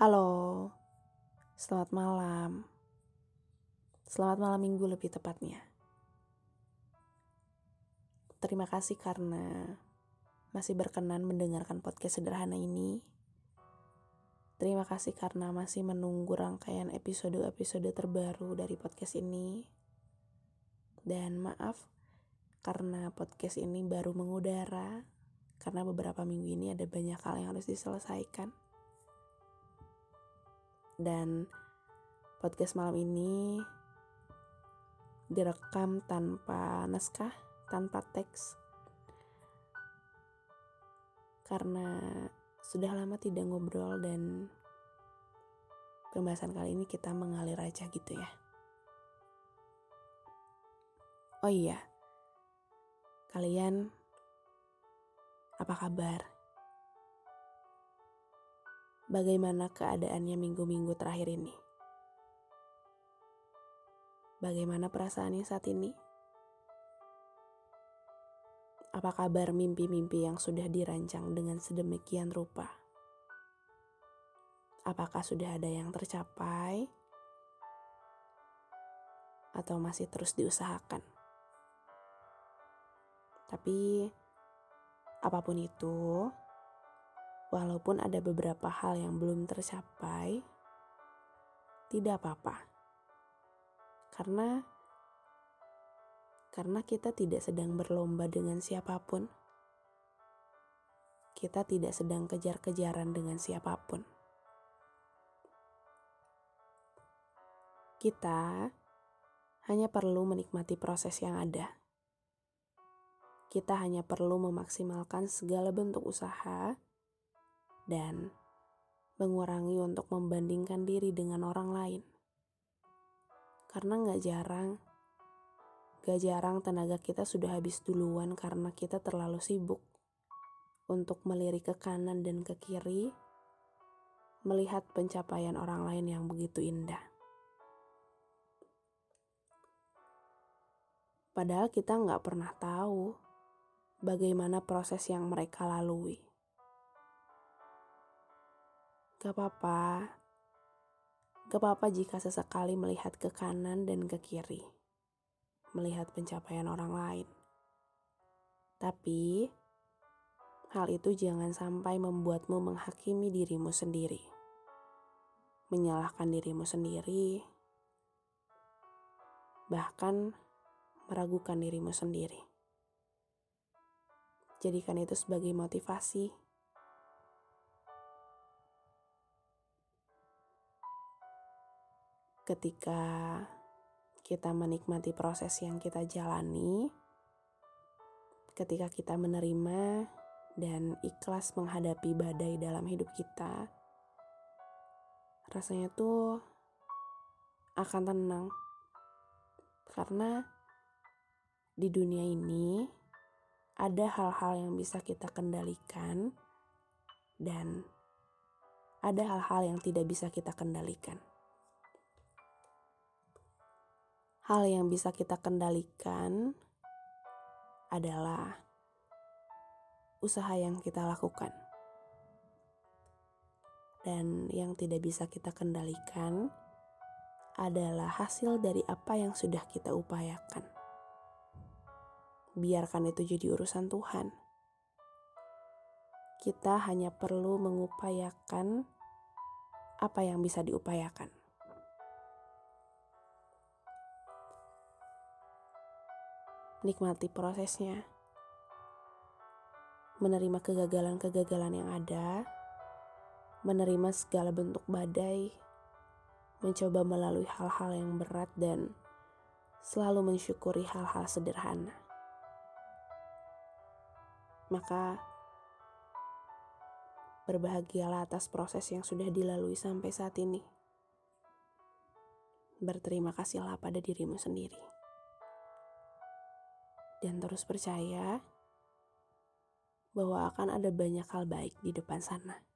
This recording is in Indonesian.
Halo, selamat malam. Selamat malam minggu lebih tepatnya. Terima kasih karena masih berkenan mendengarkan podcast sederhana ini. Terima kasih karena masih menunggu rangkaian episode-episode terbaru dari podcast ini. Dan maaf karena podcast ini baru mengudara karena beberapa minggu ini ada banyak hal yang harus diselesaikan. Dan podcast malam ini direkam tanpa naskah, tanpa teks. Karena sudah lama tidak ngobrol dan pembahasan kali ini kita mengalir aja gitu ya. Oh iya, kalian apa kabar? Bagaimana keadaannya minggu-minggu terakhir ini. Bagaimana perasaannya saat ini? Apa kabar mimpi-mimpi yang sudah dirancang dengan sedemikian rupa? Apakah sudah ada yang tercapai? Atau masih terus diusahakan? Tapi, apa pun itu, Walaupun ada beberapa hal yang belum tercapai, tidak apa-apa. Karena karena kita tidak sedang berlomba dengan siapa pun. Kita tidak sedang kejar-kejaran dengan siapa pun. Kita hanya perlu menikmati proses yang ada. Kita hanya perlu memaksimalkan segala bentuk usaha dan mengurangi untuk membandingkan diri dengan orang lain. Karena nggak jarang, gak jarang tenaga kita sudah habis duluan karena kita terlalu sibuk untuk melirik ke kanan dan ke kiri, melihat pencapaian orang lain yang begitu indah. Padahal kita nggak pernah tahu bagaimana proses yang mereka lalui. Gak apa-apa. Gak apa-apa jika sesekali melihat ke kanan dan ke kiri. Melihat pencapaian orang lain. Tapi, hal itu jangan sampai membuatmu menghakimi dirimu sendiri. Menyalahkan dirimu sendiri. Bahkan, meragukan dirimu sendiri. Jadikan itu sebagai motivasi ketika kita menikmati proses yang kita jalani, ketika kita menerima dan ikhlas menghadapi badai dalam hidup kita, rasanya tuh akan tenang. Karena di dunia ini ada hal-hal yang bisa kita kendalikan dan ada hal-hal yang tidak bisa kita kendalikan. Hal yang bisa kita kendalikan adalah usaha yang kita lakukan. Dan yang tidak bisa kita kendalikan adalah hasil dari apa yang sudah kita upayakan. Biarkan itu jadi urusan Tuhan. kita hanya perlu mengupayakan apa yang bisa diupayakan. Nikmati prosesnya, menerima kegagalan-kegagalan yang ada, menerima segala bentuk badai, mencoba melalui hal-hal yang berat, dan selalu mensyukuri hal-hal sederhana. Maka, Berbahagialah atas proses yang sudah dilalui sampai saat ini. Berterima kasihlah pada dirimu sendiri. Dan terus percaya bahwa akan ada banyak hal baik di depan sana.